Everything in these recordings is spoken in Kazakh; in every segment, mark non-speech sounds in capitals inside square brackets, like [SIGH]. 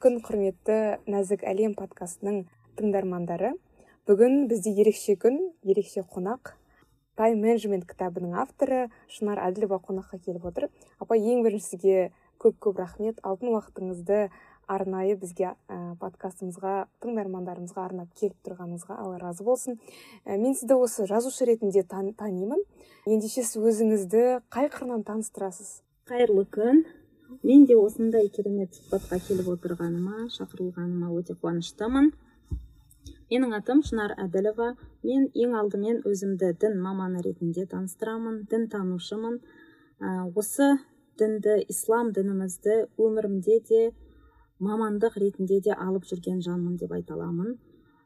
күн құрметті нәзік әлем подкастының тыңдармандары. Бүгін бізде ерекше күн ерекше қонақ. Тайм менеджмент кітабының авторы шынар әділова қонаққа келіп отыр. Апа ең бірінші сізге көп көп рахмет. Алтын уақытыңызды арнайы бізге ә, подкастымызға тыңдармандарымызға арнап келіп тұрғаныңызға алла разы болсын. Ә, мен сізді осы жазушы ретінде тан, танимын. Ендеше сіз өзіңізді қай қырынан таныстырасыз? Қайырлы күн. Мен де осындай керемет сұхбатқа келіп отырғаныма шақырылғаныма өте қуаныштымын. Менің атым шынар әділова. Мен ең алдымен өзімді дін маманы ретінде таныстырамын дін танушымын осы дінді ислам дінімізді өмірімде де мамандық ретінде де алып жүрген жанмын деп айта аламын.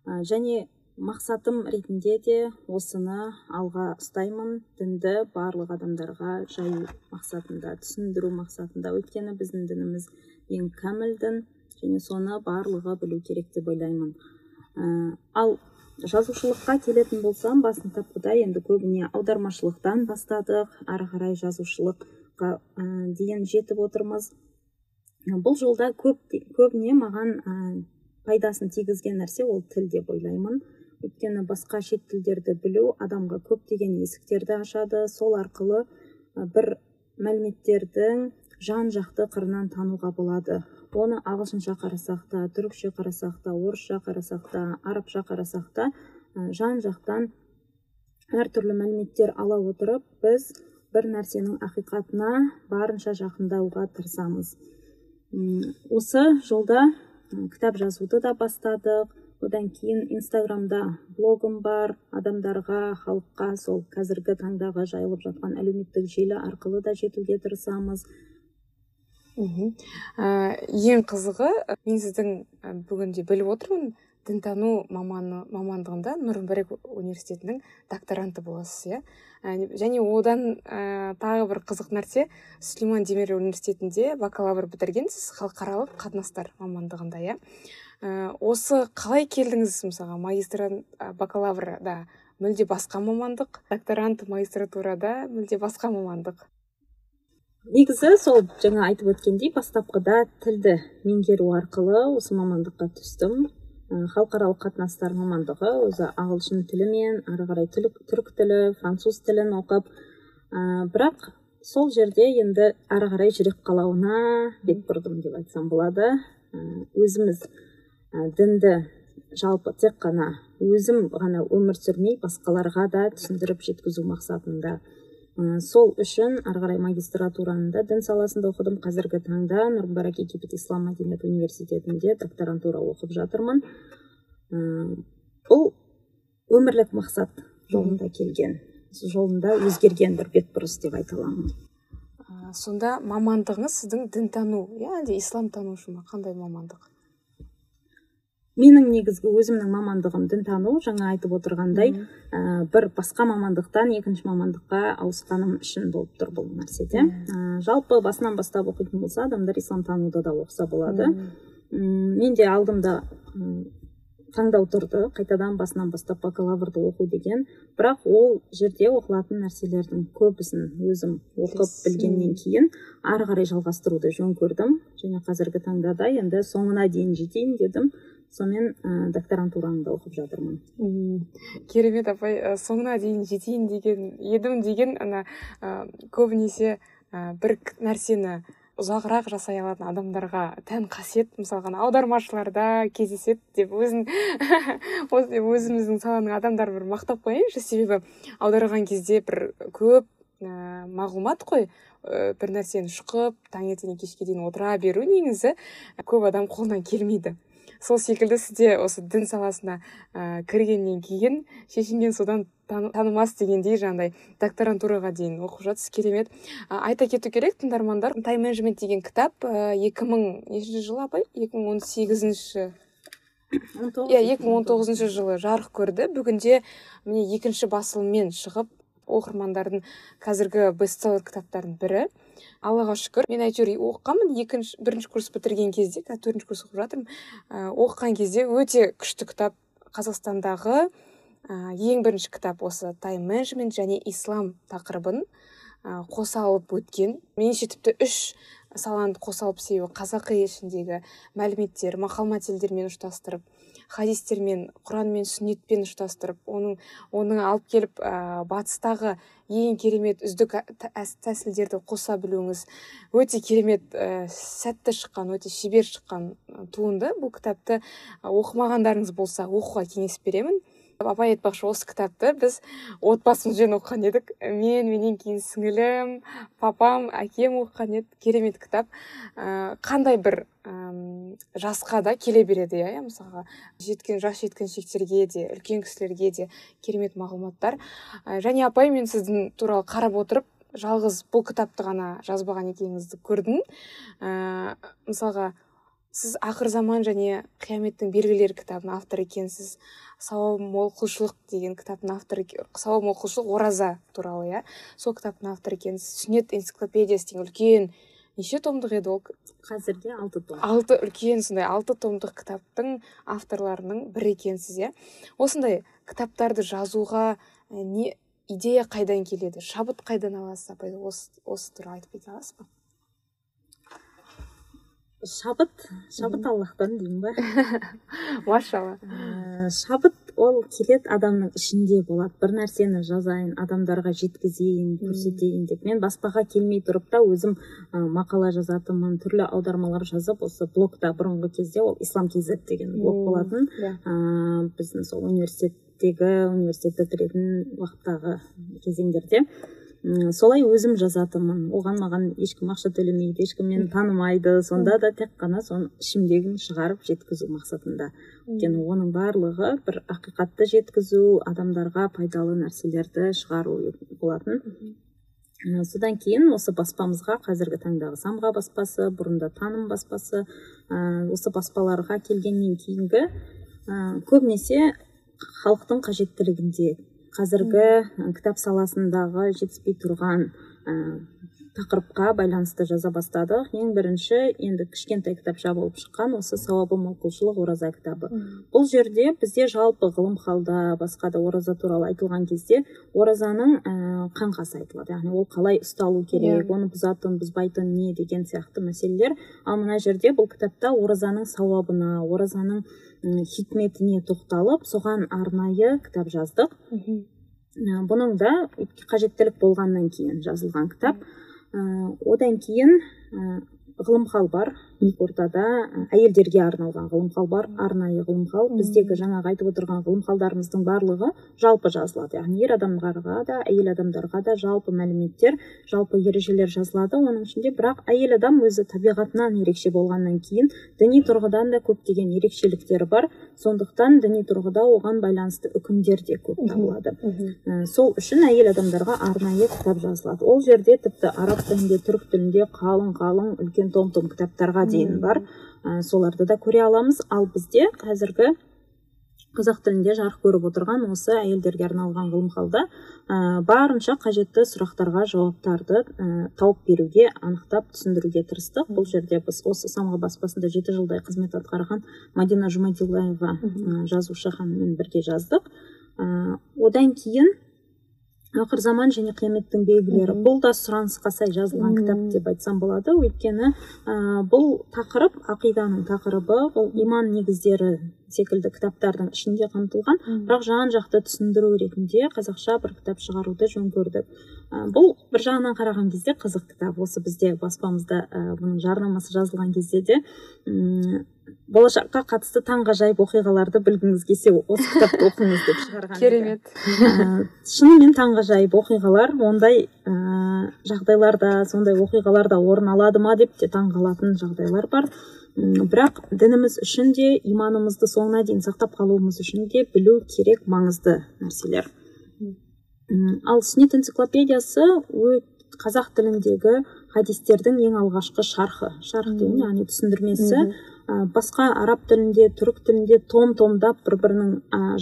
Және мақсатым ретінде де осыны алға ұстаймын. Дінді барлық адамдарға жаю мақсатында түсіндіру мақсатында. Өйткені біздің дініміз ең кәміл дін және соны барлығы білу керек деп ойлаймын. Ә, ал жазушылыққа келетін болсам басын тапқыда енді көбіне аудармашылықтан бастадық. Ары қарай жазушылыққа ә, дейін жетіп отырмыз. Бұл жолда көп көбіне маған ә, пайдасын тигізген нәрсе ол тіл деп ойлаймын. Өйткені басқа шет тілдерді білу адамға көптеген есіктерді ашады. Сол арқылы бір мәліметтердің жан жақты қырынан тануға болады. Оны ағылшынша қарасақ та түрікше қарасақ та орысша қарасақ та арабша қарасақ та жан жақтан әртүрлі мәліметтер ала отырып біз бір нәрсенің ақиқатына барынша жақындауға тырысамыз. Осы жолда кітап жазуды да бастадық. Одан кейін инстаграмда блогым бар адамдарға халыққа сол қазіргі таңдағы жайылып жатқан әлеуметтік желі арқылы да жетуге тырысамыз. Мхм ең қызығы мен сіздің бүгінде біліп отырмын дінтану маманы мамандығында нұрмүбарак университетінің докторанты боласыз иә? Және одан ә, тағы бір қызық нәрсе сүлейман демирел университетінде бакалавр бітіргенсіз халықаралық қатынастар мамандығында иә? ә, осы қалай келдіңіз мысалға? Магистрант бакалаврда мүлде басқа мамандық докторант магистратурада мүлде басқа мамандық? Негізі сол жаңа айтып өткендей бастапқыда тілді меңгеру арқылы осы мамандыққа түстім. Халықаралық қатынастар мамандығы өзі ағылшын тілі мен ары қарай түрік тілі француз тілін оқып ә, бірақ сол жерде енді ары қарай жүрек қалауына бет бұрдым деп айтсам болады. Өзіміз дінді жалпы тек қана өзім ғана өмір сүрмей басқаларға да түсіндіріп жеткізу мақсатында. Сол үшін ары қарай магистратураны да дін саласында оқыдым. Қазіргі таңда нұр египет ислам мәдениет университетінде докторантура оқып жатырмын. Бұл өмірлік мақсат жолында келген жолында өзгерген бір бетбұрыс деп айта аламын. Сонда мамандығыңыз сіздің дінтану иә әлде исламтанушы ма? Қандай мамандық? Менің негізгі өзімнің мамандығым дінтану жаңа айтып отырғандай ә, бір басқа мамандықтан екінші мамандыққа ауысқаным үшін болып тұр бұл нәрседе. Ә, жалпы басынан бастап оқитын болса адамдар исламтануды да оқыса болады. Мен де алдымда таңдау тұрды қайтадан басынан бастап бакалаврды оқу деген. Бірақ ол жерде оқылатын нәрселердің көбісін өзім оқып білгеннен кейін ары қарай жалғастыруды жөн көрдім. Және қазіргі таңда да енді соңына дейін жетейін дедім. Сонымен ә, докторантураны да оқып жатырмын. Керемет апай соңына дейін жетейін деген едім деген ана ә, көбінесе ә, бір нәрсені ұзағырақ жасай алатын адамдарға тән қасиет мысалға аудармашыларда кездеседі деп өзін [LAUGHS] өзіміздің саланың адамдары бір мақтап қояйыншы себебі аударған кезде бір көп ә, мағлұмат қой. Ә, бір нәрсені шұқып таңертеңнен кешке дейін отыра беру негізі көп адам қолынан келмейді. Сол секілді сізде осы дін саласына ә, кіргеннен кейін шешінген содан танымас дегендей жаңағыдай докторантураға дейін оқып жатсыз керемет. Айта кету керек тыңдармандар тайм менеджмент деген кітап екі мың нешінші жылы апай? екі мың он сегізінші. Иә екі мың он тоғызыншы жылы жарық көрді. Бүгінде міне екінші басылыммен шығып оқырмандардың қазіргі бестселлер кітаптардың бірі. Аллаға шүкір. Мен әйтеуір оқығанмын. Екінші бірінші курс бітірген кезде қазір төртінші курс оқып жатырмын. Ә, оқыған кезде өте күшті кітап қазақстандағы ә, ең бірінші кітап осы тайм менеджмент және ислам тақырыбын ә, қоса алып өткен. Меніңше тіпті үш саланы қоса алып себебі қазақи ішіндегі мәліметтер мақал мәтелдермен ұштастырып хадистермен құран мен сүннетпен ұштастырып оның оның алып келіп ә, батыстағы ең керемет үздік тәсілдерді қоса білуіңіз өте керемет ә, сәтті шыққан өте шебер шыққан туынды. Бұл кітапты оқымағандарыңыз болса оқуға кеңес беремін. Апай айтпақшы осы кітапты біз отбасымызбен оқыған едік. Мен менен кейін сіңілім папам әкем оқыған еді. Керемет кітап. Ә, қандай бір ә, жасқа да келе береді иә мысалға. Жеткен жас жеткіншектерге де үлкен кісілерге де керемет мағлұматтар. Ә, және апай мен сіздің туралы қарап отырып жалғыз бұл кітапты ғана жазбаған екеніңізді көрдім. Ә, мысалға сіз ақыр заман және қияметтің белгілері кітабының авторы екенсіз. Сауап мол құлшылық деген кітаптың авторы сауап мол құлшылық ораза туралы иә сол кітаптың авторы екенсіз. Сүннет энциклопедиясы деген үлкен неше томдық еді ол қазірде алты том. алты үлкен сондай алты томдық кітаптың авторларының бірі екенсіз иә. Осындай кітаптарды жазуға не идея қайдан келеді? Шабыт қайдан аласыз апай? Осы, осы туралы айтып кете аласыз ба? Шабыт шабыт аллахтан деймін ба [LAUGHS] машалла. Ә, шабыт ол келет адамның ішінде болады. бір нәрсені жазайын адамдарға жеткізейін көрсетейін деп. Мен баспаға келмей тұрып та өзім ә, мақала жазатынмын түрлі аудармалар жазып осы блогта бұрынғы кезде ол ислам kz деген блог болатын. Ә, біздің сол университеттегі университет бітіретін уақыттағы кезеңдерде. Солай өзім жазатынмын. Оған маған ешкім ақша төлемейді ешкім мені танымайды. Сонда да тек қана соны ішімдегіні шығарып жеткізу мақсатында. Өйткені оның барлығы бір ақиқатты жеткізу адамдарға пайдалы нәрселерді шығару болатын. Содан кейін осы баспамызға қазіргі таңдағы самға баспасы бұрында таным баспасы ә, осы баспаларға келгеннен кейінгі ә, көбінесе халықтың қажеттілігінде қазіргі кітап саласындағы жетіспей тұрған тақырыпқа байланысты жаза бастадық. ең бірінші енді кішкентай кітапша болып шыққан осы сауабы мол құлшылық ораза кітабы. Бұл жерде бізде жалпы ғылым халда басқа да ораза туралы айтылған кезде оразаның ә, қаңқасы айтылады. яғни ол қалай ұсталу керек yeah. оны бұзатын бұзбайтын не деген сияқты мәселелер. Ал мына жерде бұл кітапта оразаның сауабына оразаның хикметіне тоқталып соған арнайы кітап жаздық. Бұның да қажеттілік болғаннан кейін жазылған кітап. Одан кейін ғылым хал бар ортада әйелдерге арналған ғылым хал бар арнайы ғылым хал біздегі жаңағы айтып отырған ғылым халдарымыздың барлығы жалпы жазылады. Яғни ер адамдарға да әйел адамдарға да жалпы мәліметтер жалпы ережелер жазылады. Оның ішінде бірақ әйел адам өзі табиғатынан ерекше болғаннан кейін діни тұрғыдан да көптеген ерекшеліктері бар. Сондықтан діни тұрғыда оған байланысты үкімдер де көп табылады. Сол үшін әйел адамдарға арнайы кітап жазылады. Ол жерде тіпті араб тілінде түрік тілінде қалың қалың үлкен том том кітаптарға дейін бар. Ә, соларды да көре аламыз. Ал бізде қазіргі қазақ тілінде жарық көріп отырған осы әйелдерге арналған ғылым халда ә, барынша қажетті сұрақтарға жауаптарды ә, тауып беруге анықтап түсіндіруге тырыстық. Бұл жерде біз осы самға баспасында жеті жылдай қызмет атқарған мадина жұмадилаева ә, жазушы ханыммен бірге жаздық. Ә, одан кейін ақыр заман және қияметтің белгілері. Бұл да сұранысқа сай жазылған кітап деп айтсам болады. Өйткені ә, бұл тақырып ақиданың тақырыбы бұл иман негіздері секілді кітаптардың ішінде қамтылған. Бірақ жан жақты түсіндіру ретінде қазақша бір кітап шығаруды жөн көрдік. Ә, бұл бір жағынан қараған кезде қызық кітап. Осы бізде баспамызда ә, бұның жарнамасы жазылған кезде де болашаққа қатысты таңғажайып оқиғаларды білгіңіз келсе осы кітапты оқыңыз деп шығарған керемет. Ә, шынымен таңғажайып оқиғалар ондай ә, жағдайларда сондай оқиғаларда орын алады ма деп те таңғалатын жағдайлар бар. Бірақ дініміз үшін де иманымызды соңына дейін сақтап қалуымыз үшін де білу керек маңызды нәрселер. Ал сүннет энциклопедиясы қазақ тіліндегі хадистердің ең алғашқы шархы. Шарх деген яғни түсіндірмесі. Басқа араб тілінде түрік тілінде том томдап бір бірінің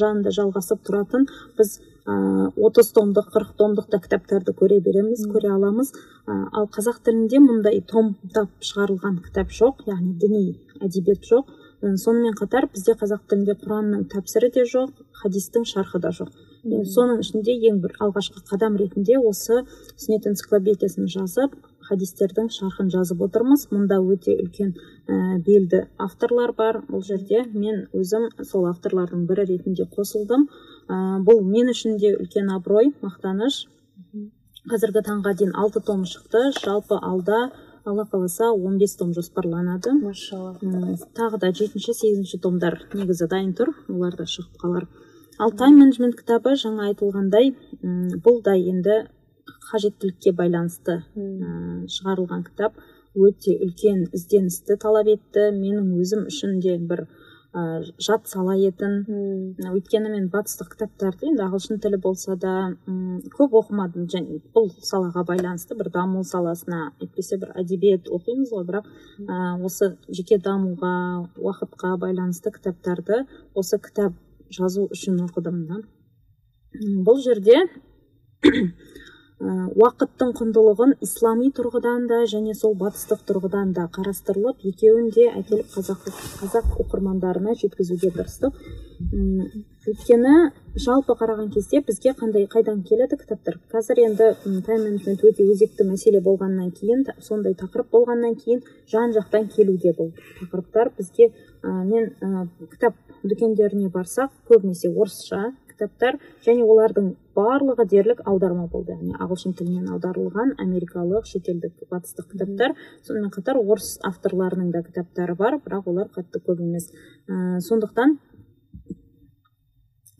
жанында жалғасып тұратын біз отыз томдық қырық томдық та кітаптарды көре береміз көре аламыз. Ал қазақ тілінде мұндай томдап шығарылған кітап жоқ яғни діни әдебиет жоқ. Сонымен қатар бізде қазақ тілінде құранның тәпсірі де жоқ хадистің шархы да жоқ. Соның ішінде ең бір алғашқы қадам ретінде осы сүннет энциклопедиясын жазып хадистердің шархын жазып отырмыз. Мұнда өте үлкен ә, белді авторлар бар. Бұл жерде мен өзім сол авторлардың бірі ретінде қосылдым. Ә, бұл мен үшін де үлкен абырой мақтаныш. Қазіргі таңға дейін алты том шықты. Жалпы алда алла қаласа 15 том жоспарланады. Машалла тағы да жетінші сегізінші томдар негізі дайын тұр. Олар да шығып қалар. Ал тайм менеджмент кітабы жаңа айтылғандай бұл да енді қажеттілікке байланысты м, шығарылған кітап өте үлкен ізденісті талап етті. Менің өзім үшін де бір ә, жат сала етін. Өйткені мен батыстық кітаптарды енді ағылшын тілі болса да көп оқымадым. Және бұл салаға байланысты бір даму саласына әйтпесе бір әдебиет оқимыз ғой бірақ ә, осы жеке дамуға уақытқа байланысты кітаптарды осы кітап жазу үшін оқыдым да. Бұл жерде ә, уақыттың құндылығын ислами тұрғыдан да және сол батыстық тұрғыдан да қарастырылып екеуін де әкеліп қазақ қазақ оқырмандарына жеткізуге тырыстық. Өйткені жалпы қараған кезде бізге қандай қайдан келеді кітаптар? Қазір енді тайм менеджмент өте өзекті мәселе болғаннан кейін сондай тақырып болғаннан кейін жан жақтан келуде бұл тақырыптар. Бізге ә, мен ә, кітап дүкендеріне барсақ көбінесе орысша кітаптар және олардың барлығы дерлік аударма болды. Яғни ағылшын тілінен аударылған америкалық шетелдік батыстық кітаптар. Сонымен қатар орыс авторларының да кітаптары бар бірақ олар қатты көп емес. Ә, сондықтан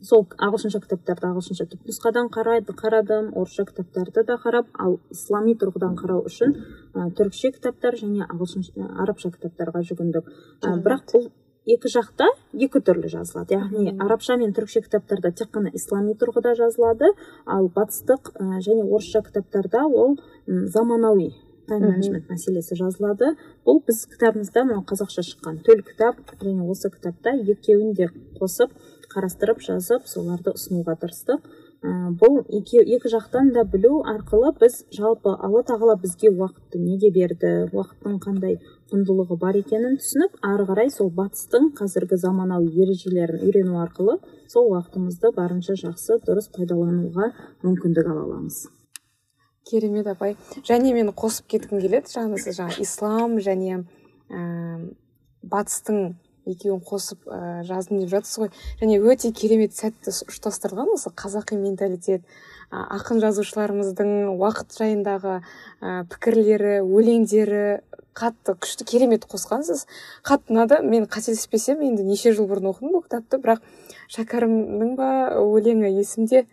сол ағылшынша кітаптарды ағылшынша түпнұсқадан қарайды қарадым. Орысша кітаптарды да қарап ал ислами тұрғыдан қарау үшін ә, түрікше кітаптар және ағылшын арабша кітаптарға жүгіндік. Ә, бірақ бұл екі жақта екі түрлі жазылады. Яғни арабша мен түрікше кітаптарда тек қана ислами тұрғыда жазылады ал батыстық ә, және орысша кітаптарда ол м, заманауи тайм менеджмент мәселесі жазылады. Бұл біз кітабымызда мынау қазақша шыққан төл кітап және осы кітапта екеуін де қосып қарастырып жазып соларды ұсынуға тырыстық. Ә, бұл екі, екі жақтан да білу арқылы біз жалпы алла тағала бізге уақытты неге берді уақыттың қандай құндылығы бар екенін түсініп ары қарай сол батыстың қазіргі заманауи ережелерін үйрену арқылы сол уақытымызды барынша жақсы дұрыс пайдалануға мүмкіндік ала аламыз. Керемет апай. Және мен қосып кеткім келеді. Жаңа сіз жаңа ислам және ә, батыстың екеуін қосып ә, жаздым деп жатсыз ғой. Және өте керемет сәтті ұштастырылған осы қазақи менталитет. Ақын жазушыларымыздың уақыт жайындағы ә, пікірлері өлеңдері қатты күшті керемет қосқансыз. Қатты ұнады мен қателеспесем енді неше жыл бұрын оқыдым бұл кітапты бірақ шәкәрімнің ба өлеңі есімде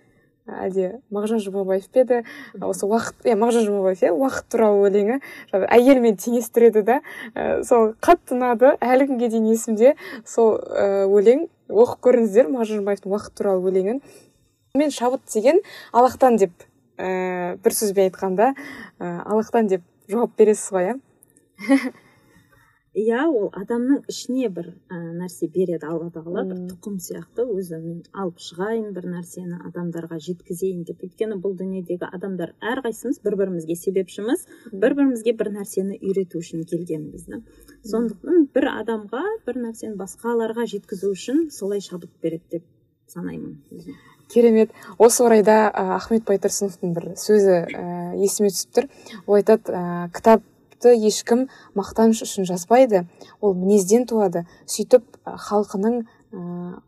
әлде мағжан жұмабаев па еді? Осы уақыт иә мағжан жұмабаев иә уақыт туралы өлеңі. Әйелмен теңестіреді да. Ә, сол қатты ұнады әлі күнге дейін есімде. Сол ә, өлең оқып көріңіздер мағжан жұмабаевтың уақыт туралы өлеңін. Мен шабыт деген аллахтан деп ә, бір сөзбен айтқанда ә, аллахтан деп жауап бересіз ғой иә? [LAUGHS] иә ол адамның ішіне бір ә, нәрсе береді алла тағала бір тұқым сияқты. Өзі мен алып шығайын бір нәрсені адамдарға жеткізейін деп. Өйткені бұл дүниедегі адамдар әрқайсымыз бір бірімізге себепшіміз. Бір бірімізге бір нәрсені үйрету үшін келгенбіз да. Сондықтан бір адамға бір нәрсені басқаларға жеткізу үшін солай шабыт береді деп санаймын өзім. керемет. Осы орайда ә, ахмет байтұрсыновтың бір сөзі ә, есіме түсіп тұр. Ол айтады ә, кітапты ешкім мақтаныш үшін жазбайды. Ол мінезден туады. Сөйтіп халқының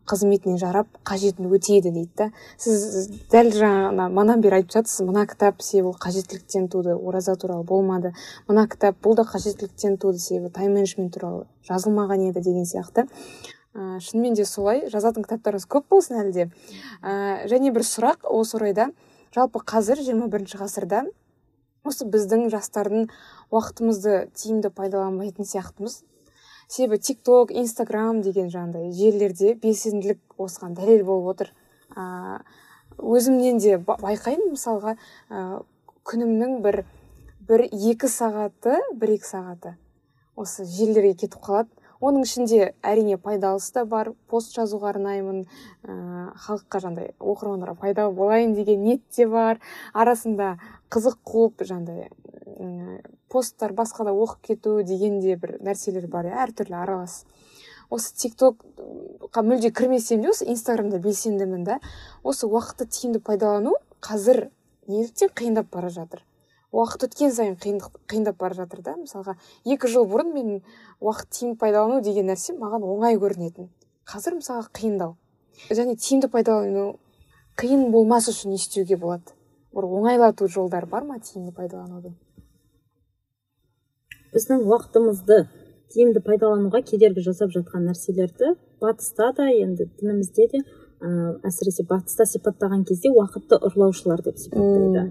қызметіне жарап қажетін өтейді дейді да. Сіз дәл жаңа манан бері айтып жатсыз мына кітап себебі ол қажеттіліктен туды ораза туралы болмады. Мына кітап бұл да қажеттіліктен туды себебі тайм менеджмент туралы жазылмаған еді деген сияқты. Ә, шынымен де солай. Жазатын кітаптарыңыз көп болсын әлі де және бір сұрақ осы орайда. Жалпы қазір 21 бірінші ғасырда осы біздің жастардың уақытымызды тиімді пайдаланбайтын сияқтымыз. Себебі тик ток инстаграм деген жаңағыдай желілерде белсенділік осыған дәлел болып отыр. Ә, өзімнен де ба- байқаймын мысалға ә, күнімнің бір бір екі сағаты бір екі сағаты осы желілерге кетіп қалады. Оның ішінде әрине пайдалысы да бар пост жазуға арнаймын ә, халыққа жаңағыдай оқырмандарға пайдалы болайын деген ниет те бар. Арасында қызық қуып жаңағыдай посттар басқа да оқып кету деген де бір нәрселер бар иә әртүрлі аралас. Осы тик токқа мүлде кірмесем де осы инстаграмда белсендімін да осы уақытты тиімді пайдалану қазір неліктен қиындап бара жатыр. Уақыт өткен сайын қиындап бара жатыр да. Мысалға екі жыл бұрын мен уақыт тиімді пайдалану деген нәрсе маған оңай көрінетін. Қазір мысалға қиындау. Және тиімді пайдалану қиын болмас үшін не істеуге болады? Бір оңайлату жолдары бар ма тиімді пайдаланудың біздің уақытымызды тиімді пайдалануға кедергі жасап жатқан нәрселерді батыста да енді дінімізде де ә, әсіресе батыста сипаттаған кезде уақытты ұрлаушылар деп сипаттайды.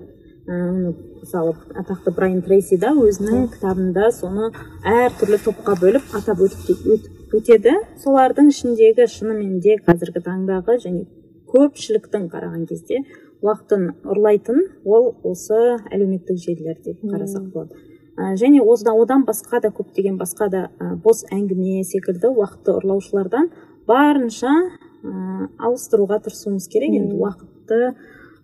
Оны мысалы атақты брайан трейси да өзінің кітабында соны әртүрлі топқа бөліп атап өтеді. Солардың ішіндегі шынымен де қазіргі таңдағы және көпшіліктің қараған кезде уақытын ұрлайтын ол осы әлеуметтік желілер деп қарасақ болады. Ә, және осыдан одан басқа да көптеген басқа да ә, бос әңгіме секілді уақытты ұрлаушылардан барынша ә, ауыстыруға тырысуымыз керек. Енді уақытты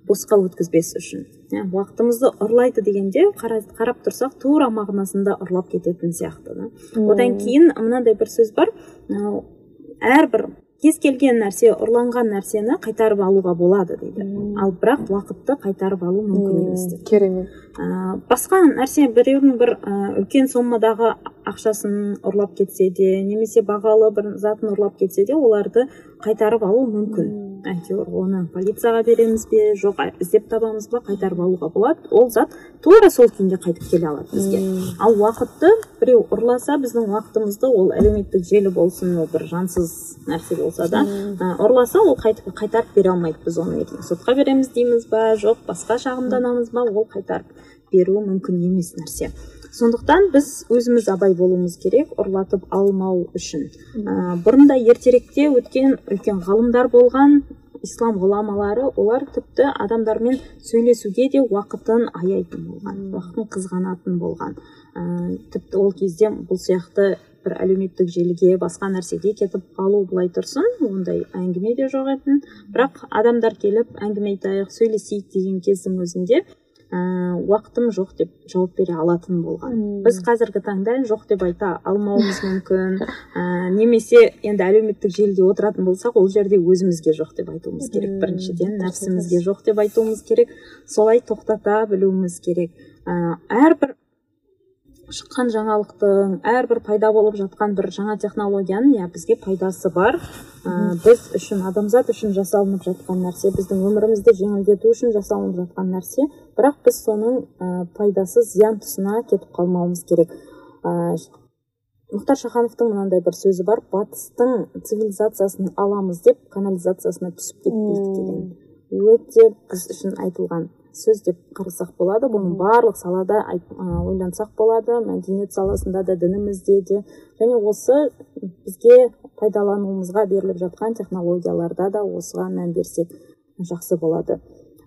босқа өткізбес үшін. Ә, уақытымызды ұрлайды дегенде қарап тұрсақ тура мағынасында ұрлап кететін сияқты да. Одан кейін мынандай бір сөз бар. Әрбір кез келген нәрсе ұрланған нәрсені қайтарып алуға болады дейді. Ал бірақ уақытты қайтарып алу мүмкін емес керемет. Басқа нәрсе біреудің бір ә, үлкен сомадағы ақшасын ұрлап кетсе де немесе бағалы бір затын ұрлап кетсе де оларды қайтарып алу мүмкін. Әйтеуір оны полицияға береміз бе жоқ іздеп табамыз ба қайтарып алуға болады. Ол зат тура сол күйінде қайтып келе алады бізге. Ал уақытты біреу ұрласа біздің уақытымызды ол әлеуметтік желі болсын ол бір жансыз нәрсе болса да ұрласа ол қайтып қайтарып бере алмайды біз оны. Ертең сотқа береміз дейміз ба жоқ басқа шағымданамыз ба ол қайтарып беруі мүмкін емес нәрсе. Сондықтан біз өзіміз абай болуымыз керек ұрлатып алмау үшін. Ә, бұрында ертеректе өткен үлкен ғалымдар болған ислам ғұламалары олар тіпті адамдармен сөйлесуге де уақытын аяйтын болған уақытын қызғанатын болған. Ә, тіпті ол кезде бұл сияқты бір әлеуметтік желіге басқа нәрсеге кетіп қалу былай тұрсын ондай әңгіме де жоқ етін бірақ адамдар келіп әңгіме айтайық сөйлесейік деген кездің өзінде ә, уақытым жоқ деп жауап бере алатын болған. Біз қазіргі таңда жоқ деп айта алмауымыз мүмкін. Ә, немесе енді әлеуметтік желіде отыратын болсақ ол жерде өзімізге жоқ деп айтуымыз керек. Біріншіден нәпсімізге жоқ деп айтуымыз керек. Солай тоқтата білуіміз керек. Ә, әрбір шыққан жаңалықтың әрбір пайда болып жатқан бір жаңа технологияның иә бізге пайдасы бар. Ә, біз үшін адамзат үшін жасалынып жатқан нәрсе біздің өмірімізді жеңілдету үшін жасалынып жатқан нәрсе. Бірақ біз соның ә, пайдасы зиян тұсына кетіп қалмауымыз керек. Ә, мұхтар шахановтың мынандай бір сөзі бар батыстың цивилизациясын аламыз деп канализациясына түсіп кетпейік деген. Өте біз үшін айтылған. Сөз деп қарасақ болады. Бұны барлық салада ойлансақ болады. Мәдениет саласында да дінімізде де. Және осы бізге пайдалануымызға беріліп жатқан технологияларда да осыған мән берсек жақсы болады.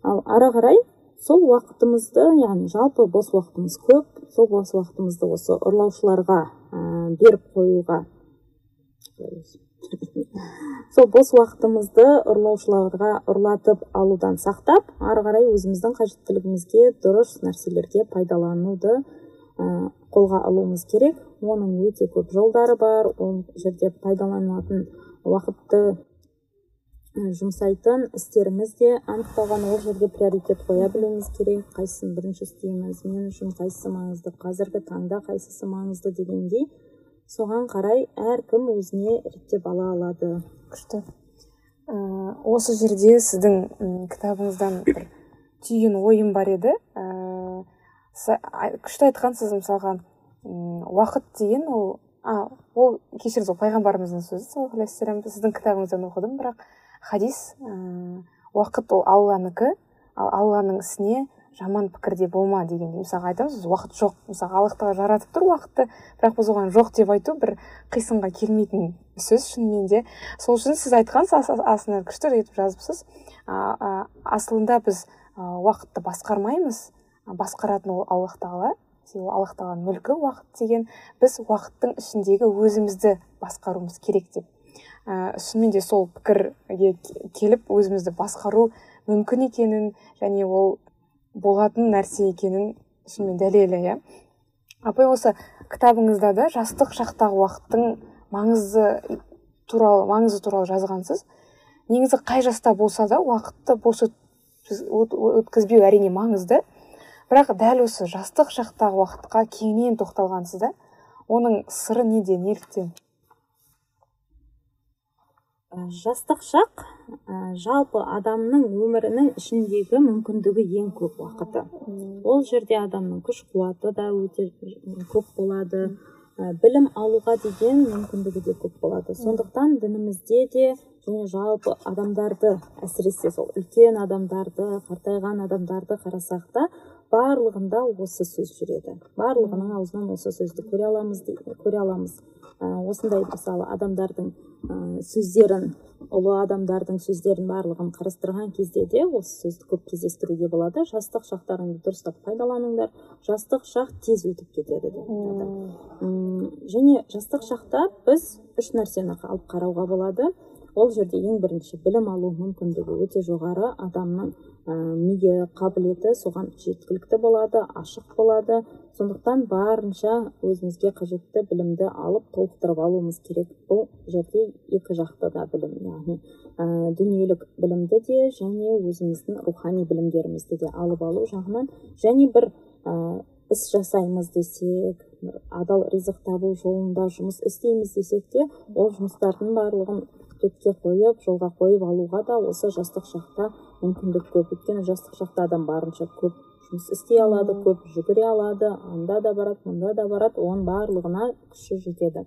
Ал ары қарай сол уақытымызды яғни жалпы бос уақытымыз көп сол бос уақытымызды осы ұрлаушыларға ә, беріп қоюға сол бос уақытымызды ұрлаушыларға ұрлатып алудан сақтап ары қарай өзіміздің қажеттілігімізге дұрыс нәрселерге пайдалануды қолға алуымыз керек. Оның өте көп жолдары бар. Ол жерде пайдаланылатын уақытты жұмсайтын істеріміз де анықталған. Ол жерде приоритет қоя білуіміз керек. Қайсысын бірінші істейміз мен үшін қайсысы маңызды қазіргі таңда қайсысы маңызды дегендей. Соған қарай әркім өзіне реттеп ала алады. Күшті. Ә, осы жерде сіздің кітабыңыздан бір түйген ойым бар еді. Ә, күшті айтқансыз мысалға уақыт деген ол а ол кешіріңіз ол пайғамбарымыздың сөзі сіздің кітабыңыздан оқыдым бірақ хадис ә, уақыт ол алланікі ал алланың ісіне жаман пікірде болма деген мысалға айтамыз уақыт жоқ. Мысалы аллах тағала жаратып тұр уақытты бірақ біз оған жоқ деп айту бір қисынға келмейтін сөз шынымен де сол үшін сіз айтқансыз астына күшті етіп жазыпсыз. А, асылында біз уақытты басқармаймыз. Басқаратын ол аллах тағала ол аллах тағаланың мүлкі уақыт деген. Біз уақыттың ішіндегі өзімізді басқаруымыз керек деп. Ә, шынымен де сол пікірге келіп өзімізді басқару мүмкін екенін және ол болатын нәрсе екенін шынымен дәлелі иә. Апай осы кітабыңызда да жастық шақтағы уақыттың маңызы туралы маңызы туралы жазғансыз. Негізі қай жаста болса да уақытты бос өткізбеу әрине маңызды. Бірақ дәл осы жастық шақтағы уақытқа кеңінен тоқталғансыз да оның сыры неде неліктен? Жастық шақ ә, жалпы адамның өмірінің ішіндегі мүмкіндігі ең көп уақыты. Ол жерде адамның күш қуаты да өте көп болады. Ә, білім алуға деген мүмкіндігі де көп болады. Сондықтан дінімізде де және жалпы адамдарды әсіресе сол үлкен адамдарды қартайған адамдарды қарасақ та барлығында осы сөз жүреді. Барлығының аузынан осы сөзді көре аламыз көре аламыз. Ә, осындай мысалы адамдардың сөздерін ұлы адамдардың сөздерін барлығын қарастырған кезде де осы сөзді көп кездестіруге болады. Жастық шақтарыңды дұрыстап пайдаланыңдар. Жастық шақ тез өтіп кетеді деп және жастық шақта біз үш нәрсені алып қарауға болады. Ол жерде ең бірінші білім алу мүмкіндігі өте жоғары. Адамның миы қабілеті соған жеткілікті болады ашық болады. Сондықтан барынша өзімізге қажетті білімді алып толықтырып алуымыз керек. Бұл жерде екі жақты да білім яғни ә, дүниелік білімді де және өзіміздің рухани білімдерімізді де алып алу жағынан. Және бір ә, іс жасаймыз десек адал ризық табу жолында жұмыс істейміз десек те ол жұмыстардың барлығын ретке қойып жолға қойып алуға да осы жастық шақта мүмкіндік көп өйткені жастық шақта адам барынша көп жұмыс істей алады көп жүгіре алады анда да барады мында да барады оның барлығына күші жетеді.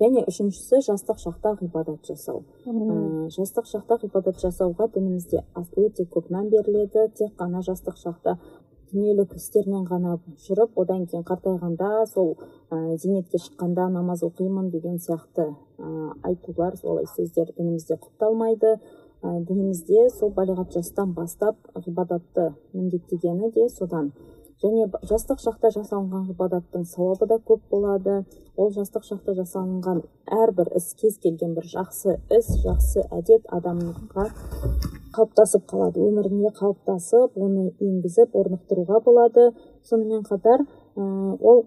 Және үшіншісі жастық шақта ғибадат жасау. Ә, жастық шақта ғибадат жасауға дінімізде өте көп мән беріледі. Тек қана жастық шақта дүниелік істермен ғана жүріп одан кейін қартайғанда сол ә, зейнетке шыққанда намаз оқимын деген сияқты ә, айтулар солай сөздер дінімізде құпталмайды. Дінімізде сол балиғат жастан бастап ғибадатты міндеттегені де содан. Және жастық шақта жасалынған ғибадаттың сауабы да көп болады. Ол жастық шақта жасалынған әрбір іс кез келген бір жақсы іс жақсы әдет адамға қалыптасып қалады. Өміріне қалыптасып оны енгізіп орнықтыруға болады. Сонымен қатар ол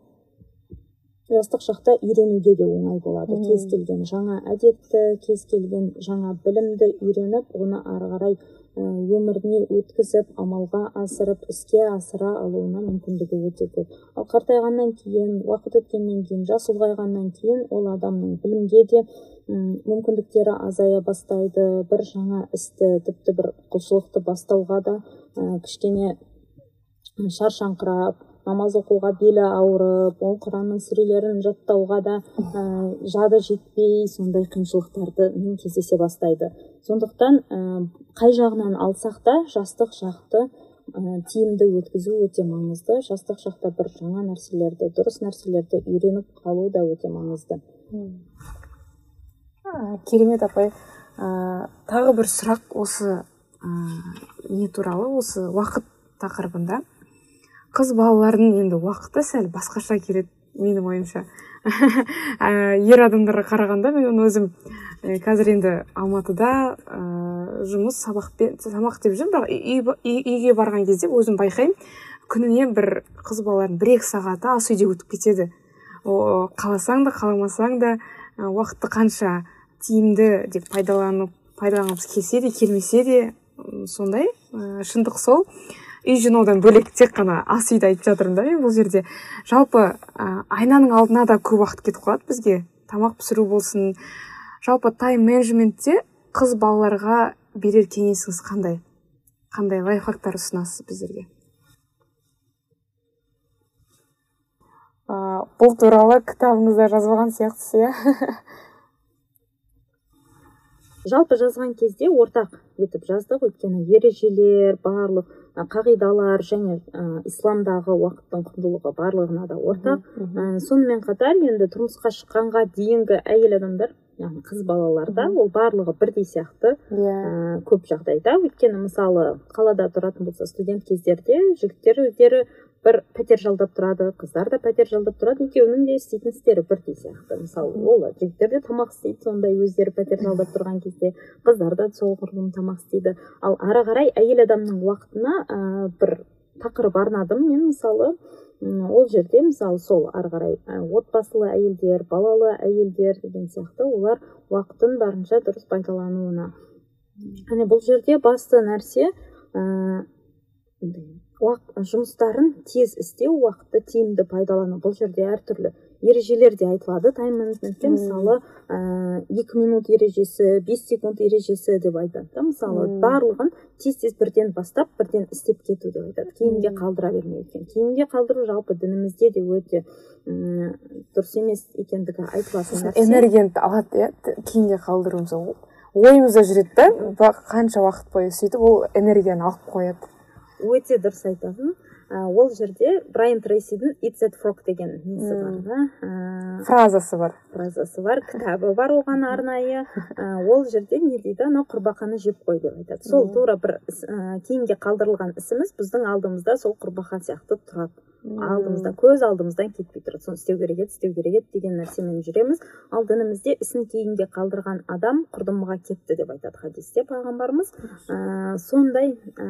жастық шақта үйренуге де оңай болады. Кез келген жаңа әдетті кез келген жаңа білімді үйреніп оны ары қарай өміріне өткізіп амалға асырып іске асыра алуына мүмкіндігі өте көп. Ал қартайғаннан кейін уақыт өткеннен кейін жас ұлғайғаннан кейін ол адамның білімге де мүмкіндіктері азая бастайды. бір жаңа істі тіпті бір құлшылықты бастауға да кішкене шаршаңқырап намаз оқуға белі ауырып ол құранның сүрелерін жаттауға да ә, жады жетпей сондай қиыншылықтарды кездесе бастайды. Сондықтан ә, қай жағынан алсақ та жастық шақты ә, тиімді өткізу өте маңызды. Жастық шақта бір жаңа нәрселерді дұрыс нәрселерді үйреніп қалу да өте маңызды. Керемет апай. Ә, тағы бір сұрақ осы ә, не туралы осы уақыт тақырыбында. Қыз балалардың енді уақыты сәл басқаша келеді менің ойымша. [LAUGHS] Ер адамдарға қарағанда мен өзім қазір енді алматыда ә, жұмыс сабақпен сабақ деп жүрмін бірақ үйге барған кезде өзім байқаймын күніне бір қыз балалардың бір екі сағаты ас үйде өтіп кетеді. О, қаласаң да қаламасаң да уақытты қанша тиімді деп пайдаланып пайдаланғымыз келсе де келмесе де сондай ә, шындық сол. Үй жинаудан бөлек тек қана ас үйді айтып жатырмын да мен бұл жерде. Жалпы ә, айнаның алдына да көп уақыт кетіп қалады бізге. Тамақ пісіру болсын. Жалпы тайм менеджментте қыз балаларға берер кеңесіңіз қандай? Қандай лайфхактар ұсынасыз біздерге? Ә, бұл туралы кітабыңызда жазылған сияқтысыз иә? Жалпы жазған кезде ортақ етіп жаздық. Өйткені ережелер барлық қағидалар және ә, исламдағы уақыттың құндылығы барлығына да ортақ ә, сонымен қатар енді тұрмысқа шыққанға дейінгі әйел адамдар яғни қыз балаларда ол барлығы бірдей сияқты ә, көп жағдайда. Өйткені мысалы қалада тұратын болса студент кездерде жігіттер өздері бір пәтер жалдап тұрады қыздар да пәтер жалдап тұрады екеуінің де істейтін істері бірдей сияқты мысалы ол жігіттер де тамақ істейді сондай өздері пәтер жалдап тұрған кезде қыздар да соғұрлым тамақ істейді ал ары қарай әйел адамның уақытына ә, бір тақырып арнадым мен мысалы ол жерде мысалы сол ары қарай отбасылы әйелдер балалы әйелдер деген сияқты олар уақытын барынша дұрыс пайдалануына және бұл жерде басты нәрсе ә, жұмыстарын тез істеу уақытты тиімді пайдалану. Бұл жерде әртүрлі ережелер де айтылады. Тайм менеджментте мысалы екі минут ережесі бес секунд ережесі деп айтады. Да мысалы барлығын тез тез бірден бастап бірден істеп кету деп айтады. Кейінге қалдыра бермеу екен. Кейінге қалдыру жалпы дінімізде де өте дұрыс емес екендігі айтылатын нәрсе. энергияны алады иә кейінге қалдыру мысалы ойымызда жүреді да қанша уақыт бойы сөйтіп ол энергияны алып қояды. Өте дұрыс айтасың. Ол жерде брайан трейсидің ит that frog деген несі бар да? Фразасы бар. фразасы бар кітабы бар оған арнайы. Ол жерде не дейді? Анау құрбақаны жеп қой деп айтады. Сол тура бір кейінге қалдырылған ісіміз біздің алдымызда сол құрбақа сияқты тұрады. Алдымызда көз алдымыздан кетпей тұрады. Соны істеу керек еді істеу керек еді деген нәрсемен жүреміз. Ал дінімізде ісін кейінге қалдырған адам құрдымға кетті деп айтады хадисте пайғамбарымыз ә, сондай ә,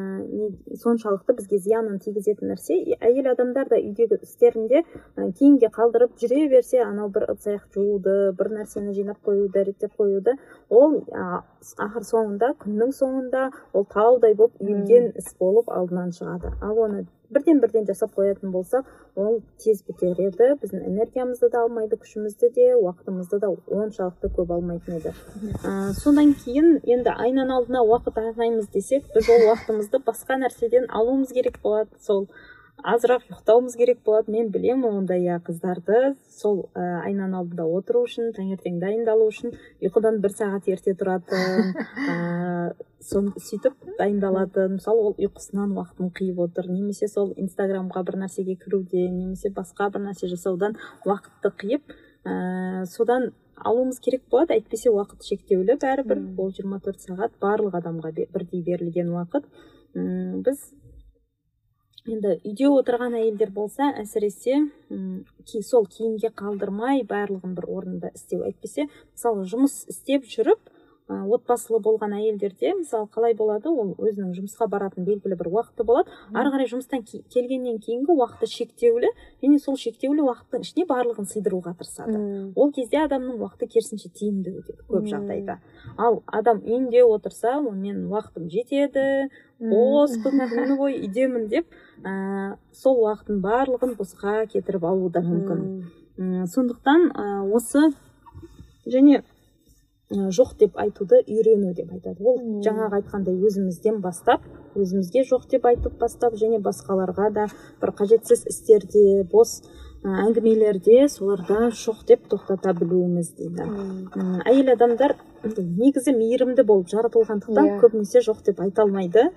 соншалықты бізге зиянын тигізетін нәрсе. Әйел адамдар да үйдегі істерінде ә, кейінге қалдырып жүре берсе анау бір ыдыс аяқ жууды бір нәрсені жинап қоюды реттеп қоюды. Ол ақыр соңында күннің соңында ол таудай болып үйілген іс болып алдынан шығады. Ал оны бірден бірден жасап қоятын болсақ ол тез бітер еді. Біздің энергиямызды да алмайды күшімізді де уақытымызды да оншалықты көп алмайтын еді. Ә, содан кейін енді айнаның алдына уақыт арнаймыз десек біз ол уақытымызды басқа нәрседен алуымыз керек болады сол. Азырақ ұйықтауымыз керек болады. Мен білемін ондай иә қыздарды. Сол ә, айнаның алдында отыру үшін таңертең дайындалу үшін ұйқыдан бір сағат ерте тұратын [LAUGHS] ә, сөйтіп дайындалатын. Мысалы ол ұйқысынан уақытын қиып отыр. Немесе сол инстаграмға бір нәрсеге кіруден немесе басқа бір нәрсе жасаудан уақытты қиып ә, содан алуымыз керек болады. Әйтпесе уақыт шектеулі бәрібір. Ол жиырма төрт сағат барлық адамға бірдей берілген уақыт. Біз енді үйде отырған әйелдер болса әсіресе сол кейінге қалдырмай барлығын бір орында істеу әйтпесе мысалы жұмыс істеп жүріп отбасылы болған әйелдерде мысалы қалай болады? Ол өзінің жұмысқа баратын белгілі бір уақыты болады. Ары қарай жұмыстан келгеннен кейінгі уақыты шектеулі және сол шектеулі уақыттың ішіне барлығын сыйдыруға тырысады. Ол кезде адамның уақыты керісінше тиімді өтеді көп жағдайда. Ал адам үйінде отырса менің уақытым жетеді бос күн күні бойы үйдемін деп ә, сол уақыттың барлығын босқа кетіріп алуы да мүмкін. Сондықтан ә, осы және жоқ деп айтуды үйрену деп айтады. Ол жаңағы айтқандай өзімізден бастап өзімізге жоқ деп айтып бастап және басқаларға да бір қажетсіз істерде бос әңгімелерде соларда жоқ деп тоқтата білуіміз дейді. Әйел адамдар негізі мейірімді болып жаратылғандықтан yeah. көбінесе жоқ деп айта алмайды.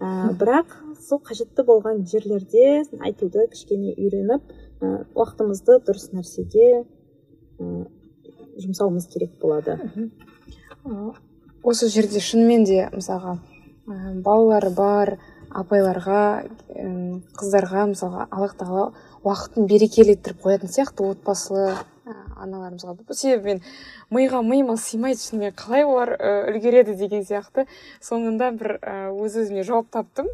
Ә, бірақ сол қажетті болған жерлерде айтуды кішкене үйреніп ә, уақытымызды дұрыс нәрсеге ә, жұмсауымыз керек болады. Осы жерде шынымен де мысалға балалары бар апайларға қыздарға мысалға аллах тағала уақытын берекелі етіп қоятын сияқты отбасылы аналарымызға. Себебі мен миға миыма сыймайды шынымен қалай олар үлгереді деген сияқты. Соңында бір өз өзіме жауап таптым.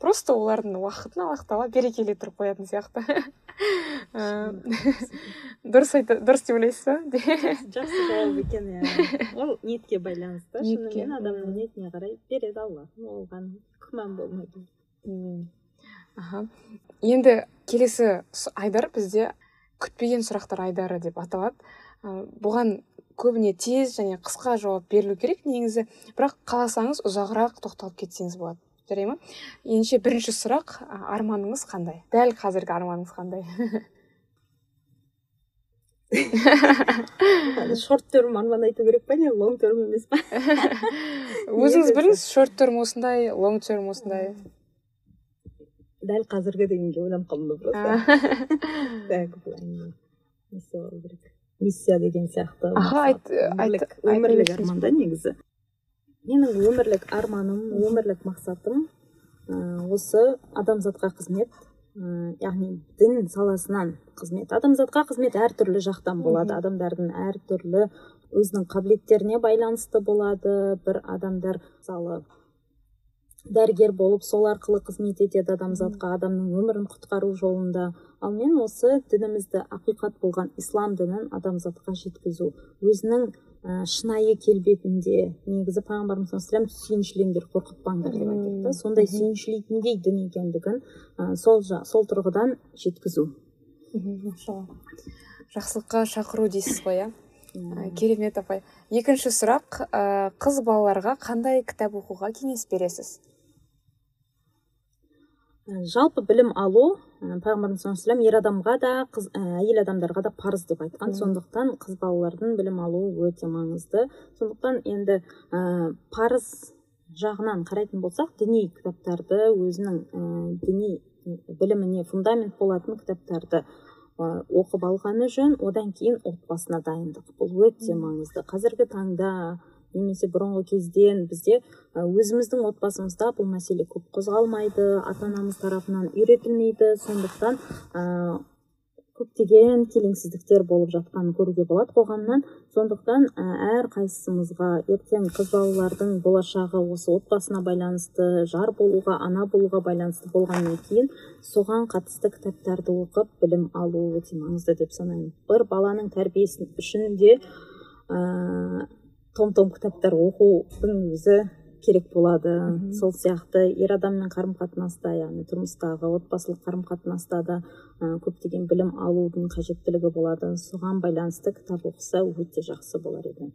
Просто олардың уақытын аллах тағала берекелі етіп қоятын сияқты. [LAUGHS] Дұрыс айта дұрыс деп ойлайсыз ба? Жақсы жауап екен иә. [LAUGHS] Ол ниетке байланысты. Шынымен адамның ниетіне қарай береді алла. Оған күмән болмайды. Аха. Енді келесі айдар бізде күтпеген сұрақтар айдары деп аталады. Бұған көбіне тез және қысқа жауап берілу керек негізі. Бірақ қаласаңыз ұзағырақ тоқталып кетсеңіз болады. Жарай ма ендеше бірінші сұрақ арманыңыз қандай? Дәл қазіргі арманыңыз қандай? Шорт терм арман айту керек па не? Лонг терм емес па? [LAUGHS] Өзіңіз біліңіз шорт терм осындай лонг терм осындай. Дәл қазіргі дегенге ойланып қалдым просто. [LAUGHS] Миссия деген сияқты. Аха өмірлік арман да негізі. Менің өмірлік арманым өмірлік мақсатым осы адамзатқа қызмет ә, яғни дін саласынан қызмет. Адамзатқа қызмет әртүрлі жақтан болады. Адамдардың әртүрлі өзінің қабілеттеріне байланысты болады. Бір адамдар мысалы дәрігер болып сол арқылы қызмет етеді адамзатқа адамның өмірін құтқару жолында. Ал мен осы дінімізді ақиқат болған ислам дінін адамзатқа жеткізу өзінің ә, шынайы келбетінде негізі пайғамбарымыз саллаллаху алейхи сүйіншілеңдер қорқытпаңдар деп айтады да. Сондай сүйіншілейтіндей дін екендігін ә, сол сол тұрғыдан жеткізу. Жақсылыққа шақыру дейсіз ғой иә? Керемет апай. Екінші сұрақ ә, қыз балаларға қандай кітап оқуға кеңес бересіз? Жалпы білім алу пайғамбарымыз саллаллаху ер адамға да қыз әйел адамдарға да парыз деп айтқан сондықтан қыз балалардың білім алуы өте маңызды. Сондықтан енді ә, парыз жағынан қарайтын болсақ діни кітаптарды өзінің ә, діни біліміне фундамент болатын кітаптарды оқып алғаны жөн. Одан кейін отбасына дайындық. Бұл өте маңызды. Қазіргі таңда немесе бұрынғы кезден бізде өзіміздің отбасымызда бұл мәселе көп қозғалмайды ата анамыз тарапынан үйретілмейді. Сондықтан көптеген келеңсіздіктер болып жатқанын көруге болады қоғамнан. Сондықтан әр қайсымызға ертең қыз балалардың болашағы осы отбасына байланысты жар болуға ана болуға байланысты болғаннан кейін соған қатысты кітаптарды оқып білім алу өте маңызды деп санаймын. Бір баланың тәрбиесі үшін де ә, том том кітаптар оқудың өзі керек болады. Сол сияқты ер адаммен қарым қатынаста яғни тұрмыстағы отбасылық қарым қатынаста да ә, көптеген білім алудың қажеттілігі болады. Соған байланысты кітап оқыса өте жақсы болар еді.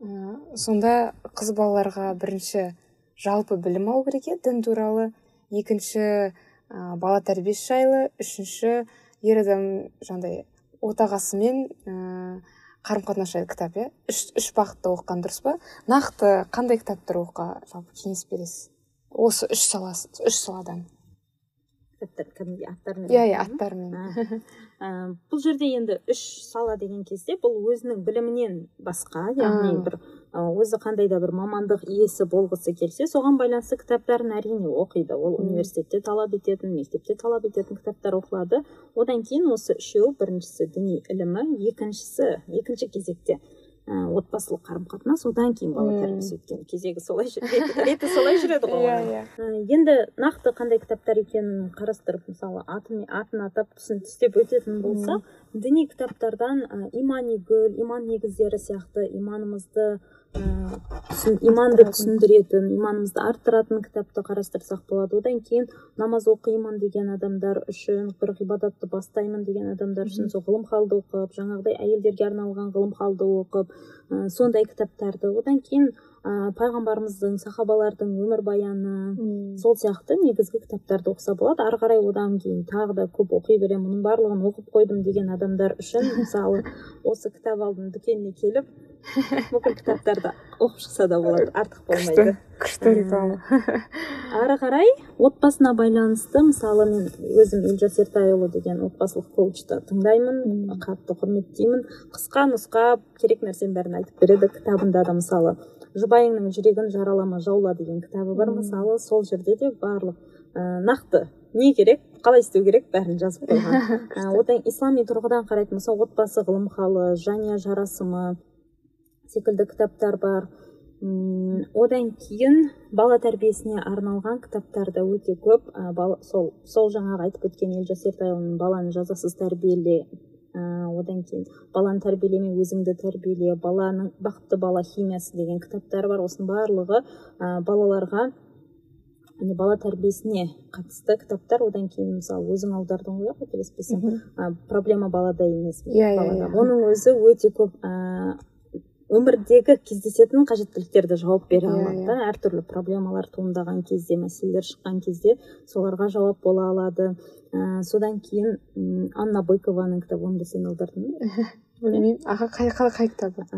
Ә, сонда қыз балаларға бірінші жалпы білім алу керек иә дін туралы. Екінші ә, бала тәрбиесі жайлы. Үшінші ер адам жаңағыдай отағасымен қарым қатынас жайлы кітап иә? Үш үш бағытта оқыған дұрыс па? Нақты қандай кітаптар оқуға жалпы кеңес бересіз? Осы үш саласы үш саладан. Кітаптар кәдімгідей аттармен иә иә аттармен. [LAUGHS] Бұл жерде енді үш сала деген кезде бұл өзінің білімінен басқа яғни бір өзі қандай да бір мамандық иесі болғысы келсе соған байланысты кітаптарын әрине оқиды. Ол университетте талап ететін мектепте талап ететін кітаптар оқылады. Одан кейін осы үшеуі біріншісі діни ілімі екіншісі екінші кезекте ә, отбасылық қарым қатынас одан кейін бала тәрбиесі өйткені кезегі солай реті солай жүреді ғой [LAUGHS] иә иә. Енді нақты қандай кітаптар екенін қарастырып мысалы атын атын атап түсін түстеп өтетін болсақ діни кітаптардан ә, имани гүл иман негіздері сияқты иманымызды ә, иманды түсіндіретін иманымызды арттыратын кітапты қарастырсақ болады. Одан кейін намаз оқимын деген адамдар үшін бір ғибадатты бастаймын деген адамдар үшін сол ғылым халды оқып жаңағыдай әйелдерге арналған ғылым халды оқып ә, сондай кітаптарды. Одан кейін ә, пайғамбарымыздың сахабалардың өмірбаяны сол сияқты негізгі кітаптарды оқыса болады. Ары қарай одан кейін тағы да көп оқи беремін. Мұның барлығын оқып қойдым деген адамдар үшін [LAUGHS] мысалы осы кітап алдының дүкеніне келіп бүкіл кітаптарды оқып шықса да болады. Артық болмайды. күшті реклама [LAUGHS] ары қарай отбасына байланысты мысалы мен өзім елжас ертайұлы деген отбасылық коучты тыңдаймын қатты құрметтеймін. Қысқа нұсқа керек нәрсенің бәрін айтып береді кітабында да мысалы. Жұбайыңның жүрегін жаралама жаула деген кітабы бар. Мысалы сол жерде де барлық ә, нақты не керек қалай істеу керек бәрін жазып қойған. [LAUGHS] Одан ислами тұрғыдан қарайтын болсақ отбасы ғылым халы жания жарасымы секілді кітаптар бар. Үм, одан кейін бала тәрбиесіне арналған кітаптар да өте көп. Ә, бала, сол сол жаңағы айтып өткен елжас ертайұлының баланы жазасыз тәрбиеле одан кейін баланы тәрбиелеме өзіңді тәрбиеле баланың бақытты бала химиясы деген кітаптар бар. Осының барлығы ә, балаларға яғни бала тәрбиесіне қатысты кітаптар. Одан кейін мысалы өзің аудардың ғой қателеспесем проблема балада емес иә иә оның өзі өте көп ә, өмірдегі кездесетін қажеттіліктерді жауап бере алады да. әртүрлі проблемалар туындаған кезде мәселелер шыққан кезде соларға жауап бола алады. Ә, содан кейін м анна быкованың кітабы оны да сен аудардың [LAUGHS] білмеймін. Аға қай қай кітабы?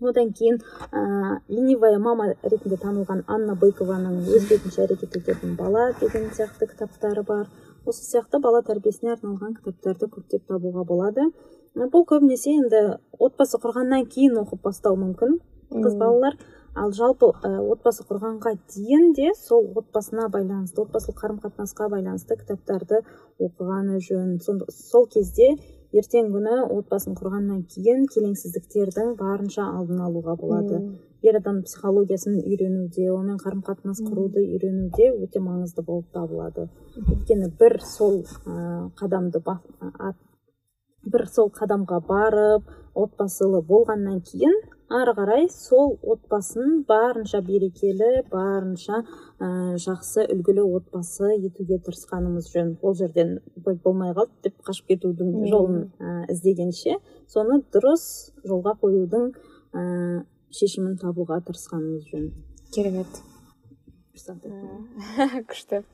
Одан кейін ә, ленивая мама ретінде танылған анна быкованың өз бетінше әрекет ететін бала деген сияқты кітаптары бар. Осы сияқты бала тәрбиесіне арналған кітаптарды көптеп табуға болады. Бұл көбінесе енді отбасы құрғаннан кейін оқып бастау мүмкін қыз балалар. Ал жалпы ә, отбасы құрғанға дейін де сол отбасына байланысты отбасылық қарым қатынасқа байланысты кітаптарды оқығаны жөн. Сол, сол кезде ертең күні отбасын құрғаннан кейін келеңсіздіктердің барынша алдын алуға болады. Ер адам психологиясын үйренуде онымен қарым қатынас құруды үйренуде өте маңызды болып табылады. Өйткені бір сол ә, қадамды бір сол қадамға барып отбасылы болғаннан кейін ары қарай сол отбасын барынша берекелі барынша ә, жақсы үлгілі отбасы етуге тырысқанымыз жөн. Ол жерден болмай қалды деп қашып кетудің жолын ә, іздегенше. Соны дұрыс жолға қоюдың ә, шешімін табуға тырысқанымыз жөн. Керемет. [LAUGHS] Күшті.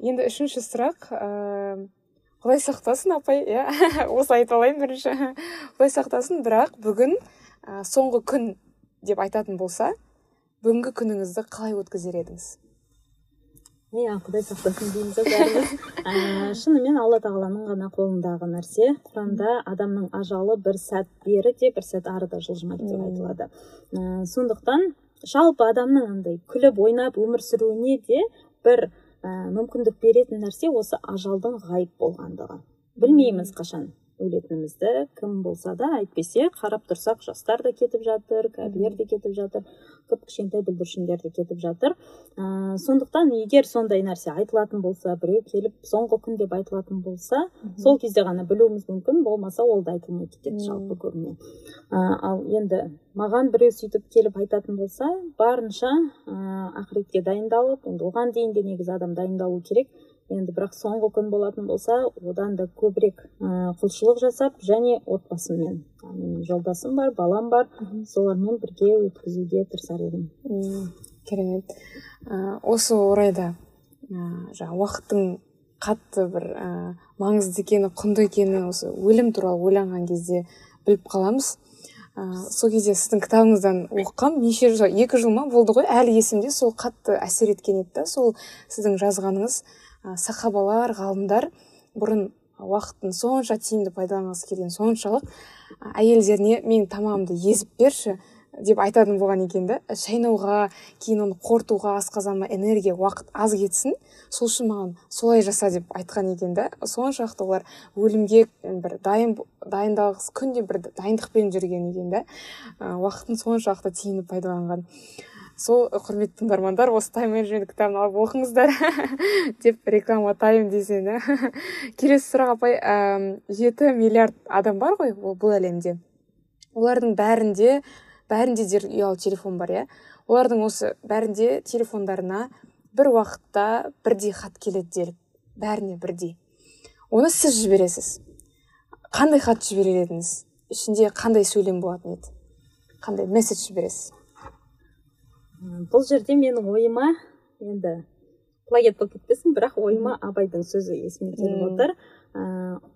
Енді үшінші сұрақ ыыы құдай сақтасын апай. Иә [LAUGHS] осы айтып алайын бірінші. Құдай сақтасын. Бірақ бүгін ә, соңғы күн деп айтатын болса бүгінгі күніңізді қалай өткізер едіңіз? Иә құдай сақтасын дейміз ғой бәріміз. [LAUGHS] Ә, шынымен алла тағаланың ғана қолындағы нәрсе. Құранда адамның ажалы бір сәт бері де бір сәт ары да жылжымайды деп айтылады. Ә, сондықтан жалпы адамның андай күліп ойнап өмір сүруіне де бір ә, мүмкіндік беретін нәрсе осы ажалдың ғайып болғандығы. Білмейміз қашан. Өлетінімізді кім болса да әйтпесе қарап тұрсақ жастар да кетіп жатыр кәрілер де кетіп жатыр кіп кішкентай бүлдіршіндер де кетіп жатыр. Ә, сондықтан егер сондай нәрсе айтылатын болса біреу келіп соңғы күн деп айтылатын болса сол кезде ғана білуіміз мүмкін болмаса ол да айтылмай кетеді жалпы көбіне. Ә, ал енді маған біреу сөйтіп келіп айтатын болса барынша ә, ақыретке дайындалып енді оған дейін де негізі адам дайындалу керек. Енді бірақ соңғы күн болатын болса одан да көбірек ә, құлшылық жасап және отбасыммен менің жолдасым бар балам бар солармен бірге өткізуге тырысар едім. Керемет. Осы орайда жаңағы уақыттың қатты бір ә, маңызды екені құнды екені осы өлім туралы ойланған кезде біліп қаламыз. Ә, сол кезде сіздің кітабыңыздан оқығам. Неше жыл екі жыл ма болды ғой? Әлі есімде сол қатты әсер еткен еді да сол сіздің жазғаныңыз. Сахабалар ғалымдар бұрын уақытын сонша тиімді пайдаланғысы келген соншалық әйелдеріне менің тамағымды езіп берші деп айтатын болған екен да. Шайнауға кейін оны қорытуға асқазаныма энергия уақыт аз кетсін сол үшін маған солай жаса деп айтқан екен да. Соншалықты олар өлімге бір дайын дайындалғысы күнде бір дайындықпен жүрген екен да. Уақытын соншалықты тиімді пайдаланған. Сол құрметті тыңдармандар осы тайм менеджмент кітабын алып оқыңыздар [LAUGHS] деп реклама тайм десең [LAUGHS] келесі сұрақ апай жеті миллиард адам бар ғой бұл әлемде. Олардың бәрінде бәрінде де ұялы телефон бар иә. Олардың осы бәрінде телефондарына бір уақытта бірдей хат келеді делік бәріне бірдей. Оны сіз жібересіз. Қандай хат жіберер едіңіз? Ішінде қандай сөйлем болатын еді? Қандай месседж жібересіз? Бұл жерде менің ойыма енді плагиат болып кетпесін бірақ ойыма абайдың сөзі есіме келіп отыр. Ә,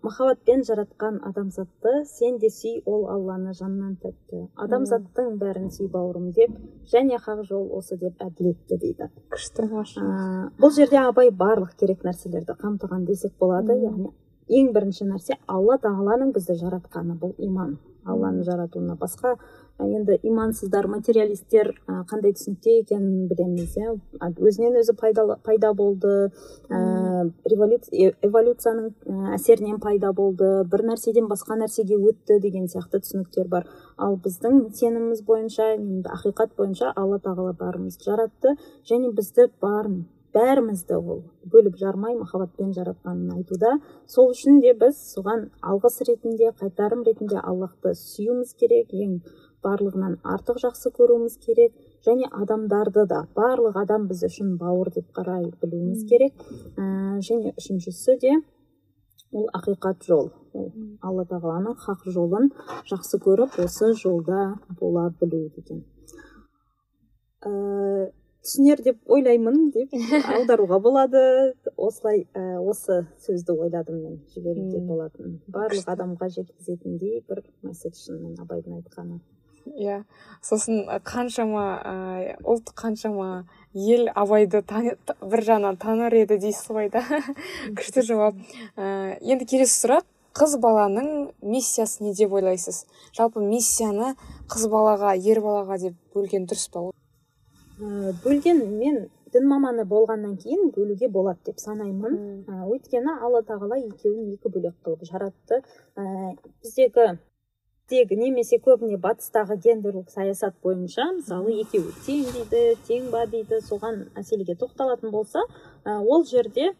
махаббатпен жаратқан адамзатты сен де сүй ол алланы жаннан тәтті адамзаттың бәрін сүй бауырым деп және хақ жол осы деп әділетті дейді. Күшті ә, бұл жерде абай барлық керек нәрселерді қамтыған десек болады. Яғни ең бірінші нәрсе алла тағаланың бізді жаратқаны бұл иман. Алланы жаратуына басқа. Енді имансыздар материалистер қандай түсінікте екенін білеміз иә. Өзінен өзі пайда, пайда болды. Ә, эволюцияның әсерінен пайда болды. Бір нәрседен басқа нәрсеге өтті деген сияқты түсініктер бар. Ал біздің сеніміміз бойынша ақиқат бойынша алла тағала бәрімізді жаратты және бізді барын бәрімізді ол бөліп жармай махаббатпен жаратқанын айтуда. Сол үшін де біз соған алғыс ретінде қайтарым ретінде аллахты сүюіміз керек ең барлығынан артық жақсы көруіміз керек. Және адамдарды да барлық адам біз үшін бауыр деп қарай білуіміз керек. Ә, және үшіншісі де ол ақиқат жол. Ол алла тағаланың хақ жолын жақсы көріп осы жолда бола білу деген. Ә, түсінер деп ойлаймын деп аударуға болады. Осылай ә, осы сөзді ойладым мен жіберуге болатын. Барлық адамға жеткізетіндей бір месседж шынымен абайдың айтқаны. Иә сосын қаншама ә, ұлт қаншама ел абайды бір жағынан таныр еді дейсіз ғой да? Күшті жауап. Ә, енді келесі сұрақ. Қыз баланың миссиясы не деп ойлайсыз? Жалпы миссияны қыз балаға ер балаға деп бөлген дұрыс па ә, бөлген мен дін маманы болғаннан кейін бөлуге болады деп санаймын. Ә, өйткені алла тағала екеуін екі бөлек қылып жаратты. Ә, біздегі тегі немесе көбіне батыстағы гендерлік саясат бойынша мысалы екеуі тең дейді тең ба дейді соған мәселеге тоқталатын болса ә, ол жерде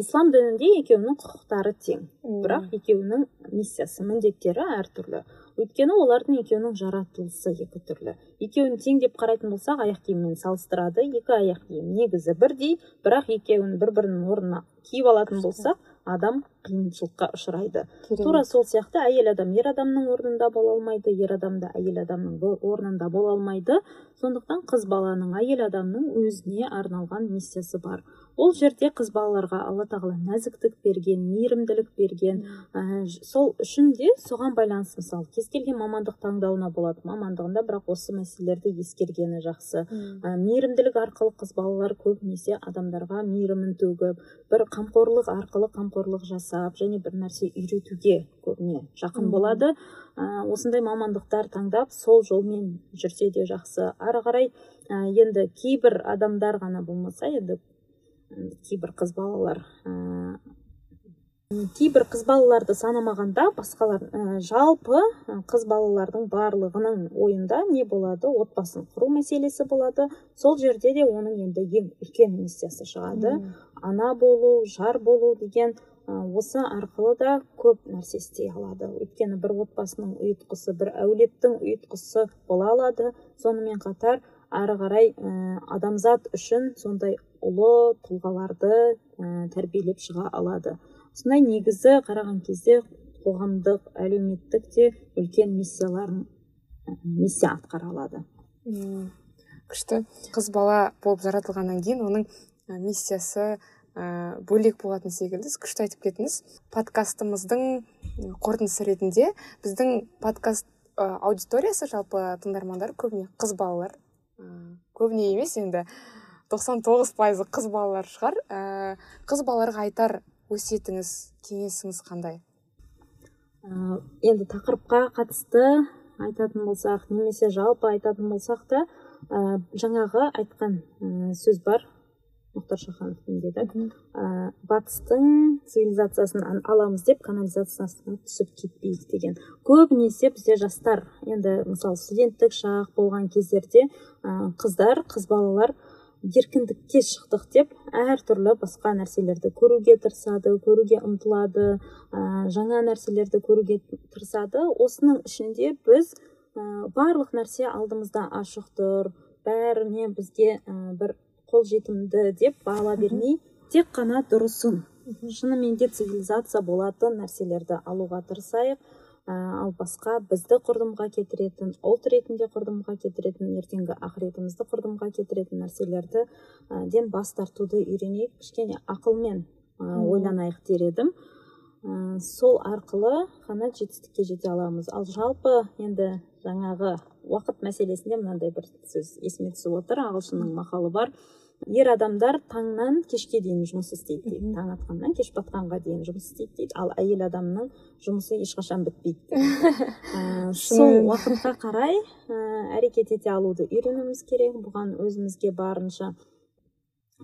ислам дінінде екеуінің құқықтары тең. Бірақ екеуінің миссиясы міндеттері әртүрлі. Өйткені олардың екеуінің жаратылысы екі түрлі. Екеуін тең деп қарайтын болсақ аяқ киіммен салыстырады екі аяқ киім негізі бірдей бірақ екеуін бір бірінің орнына киіп алатын болсақ адам қиыншылыққа ұшырайды. Тура сол сияқты әйел адам ер адамның орнында бола алмайды ер адам да әйел адамның орнында бола алмайды. Сондықтан қыз баланың әйел адамның өзіне арналған миссиясы бар. Ол жерде қыз балаларға алла тағала нәзіктік берген мейірімділік берген ә, сол үшін де соған байланысты мысалы кез келген мамандық таңдауына болады мамандығында бірақ осы мәселелерді ескергені жақсы. Ә, мейірімділік арқылы қыз балалар көбінесе адамдарға мейірімін төгіп бір қамқорлық арқылы қамқорлық жасап және бір нәрсе үйретуге көбіне жақын болады. Ә, осындай мамандықтар таңдап сол жолмен жүрсе де жақсы. Ары қарай ә, енді кейбір адамдар ғана болмаса енді кейбір қыз балалар ә, кейбір қыз балаларды санамағанда басқалар ә, жалпы қыз балалардың барлығының ойында не болады? Отбасын құру мәселесі болады. Сол жерде де оның енді ең үлкен миссиясы шығады. Ана болу жар болу деген осы арқылы да көп нәрсе істей алады. Өйткені бір отбасының ұйытқысы бір әулеттің ұйытқысы бола алады. Сонымен қатар ары қарай ә, адамзат үшін сондай ұлы тұлғаларды ә, тәрбиелеп шыға алады. Осындай негізі қараған кезде қоғамдық әлеуметтік те үлкен миссияларын миссия атқара алады. Күшті. Қыз бала болып жаратылғаннан кейін оның миссиясы ә, бөлек болатын секілді. Сіз күшті айтып кеттіңіз. Подкастымыздың қорытындысы ретінде біздің подкаст ә, аудиториясы жалпы тыңдармандар көбіне қыз балалар. Көбіне емес енді 99 пайызы қыз балалар шығар. Ә, қыз балаларға айтар өсиетіңіз кеңесіңіз қандай? Ә, енді тақырыпқа қатысты айтатын болсақ немесе жалпы айтатын болсақ та ә, жаңағы айтқан ә, сөз бар мұхтар шахановтың деді ә, батыстың цивилизациясын аламыз деп канализациясына түсіп кетпейік деген. Көбінесе бізде жастар енді мысалы студенттік шақ болған кездерде ә, қыздар қыз балалар еркіндікке шықтық деп әртүрлі басқа нәрселерді көруге тырысады көруге ұмтылады ә, жаңа нәрселерді көруге тырысады. Осының ішінде біз ә, барлық нәрсе алдымызда ашық тұр бәріне бізге ә, бір қолжетімді деп бағала бермей тек қана дұрысын. Шынымен де цивилизация болатын нәрселерді алуға тырысайық. Ал басқа бізді құрдымға кетіретін ұлт ретінде құрдымға кетіретін ертеңгі ақыретімізді құрдымға кетіретін нәрселерді ә, ден бас тартуды үйренейік. Кішкене ақылмен ә, ойланайық дер едім. Ә, сол арқылы ғана жетістікке жете аламыз. Ал жалпы енді жаңағы уақыт мәселесінде мынандай бір сөз есіме түсіп отыр. Ағылшынның мақалы бар. Ер адамдар таңнан кешке дейін жұмыс істейді дейді. Таң атқаннан кеш батқанға дейін жұмыс істейді дейді. Ал әйел адамның жұмысы ешқашан бітпейді [LAUGHS] ә, сол уақытқа қарай ә, әрекет ете алуды үйренуіміз керек. Бұған өзімізге барынша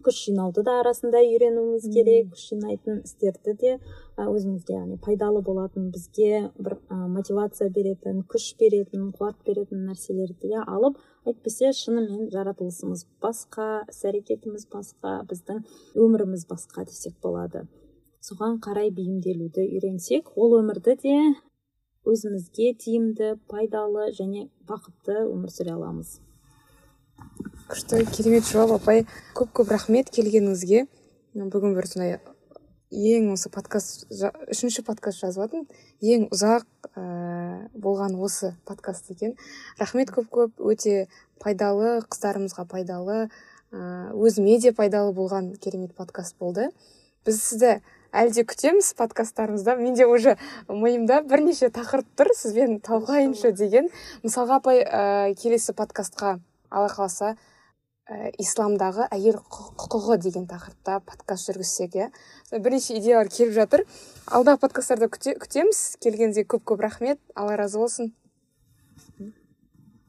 күш жинауды да арасында үйренуіміз керек. Күш жинайтын істерді де өзімізге яғни пайдалы болатын бізге бір мотивация беретін күш беретін қуат беретін нәрселерді де алып әйтпесе шынымен жаратылысымыз басқа іс әрекетіміз басқа біздің өміріміз басқа десек болады. Соған қарай бейімделуді үйренсек ол өмірді де өзімізге тиімді пайдалы және бақытты өмір сүре аламыз. Күшті керемет жауап апай. Көп көп рахмет келгеніңізге. Бүгін бір сондай ең осы подкаст үшінші подкаст жазып жатырмын ең ұзақ ә, болған осы подкаст екен. Рахмет көп көп. Өте пайдалы қыздарымызға пайдалы ә, өзіме де пайдалы болған керемет подкаст болды. Біз сізді әлі де күтеміз подкасттарымызда? Менде уже миымда бірнеше тақырып тұр сізбен талқылайыншы деген. Мысалға апай ә, келесі подкастқа алла қаласа ә, исламдағы әйел құқығы деген тақырыпта подкаст жүргізсек иә. Бірнеше идеялар келіп жатыр. Алдағы подкасттарда күте, күтеміз. Келгеніңізге көп көп рахмет. Алла разы болсын.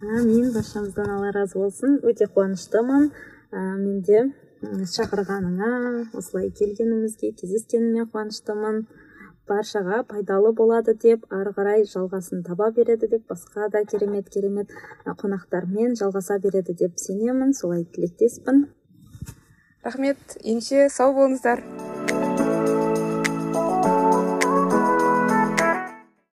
Әмин баршамыздан алла разы болсын. Өте қуаныштымын. Ә, менде м, шақырғаныңа осылай келгенімізге кездескеніме қуаныштымын. Баршаға пайдалы болады деп ары қарай жалғасын таба береді деп басқа да керемет керемет қонақтармен жалғаса береді деп сенемін. Солай тілектеспін. Рахмет. Ендеше сау болыңыздар.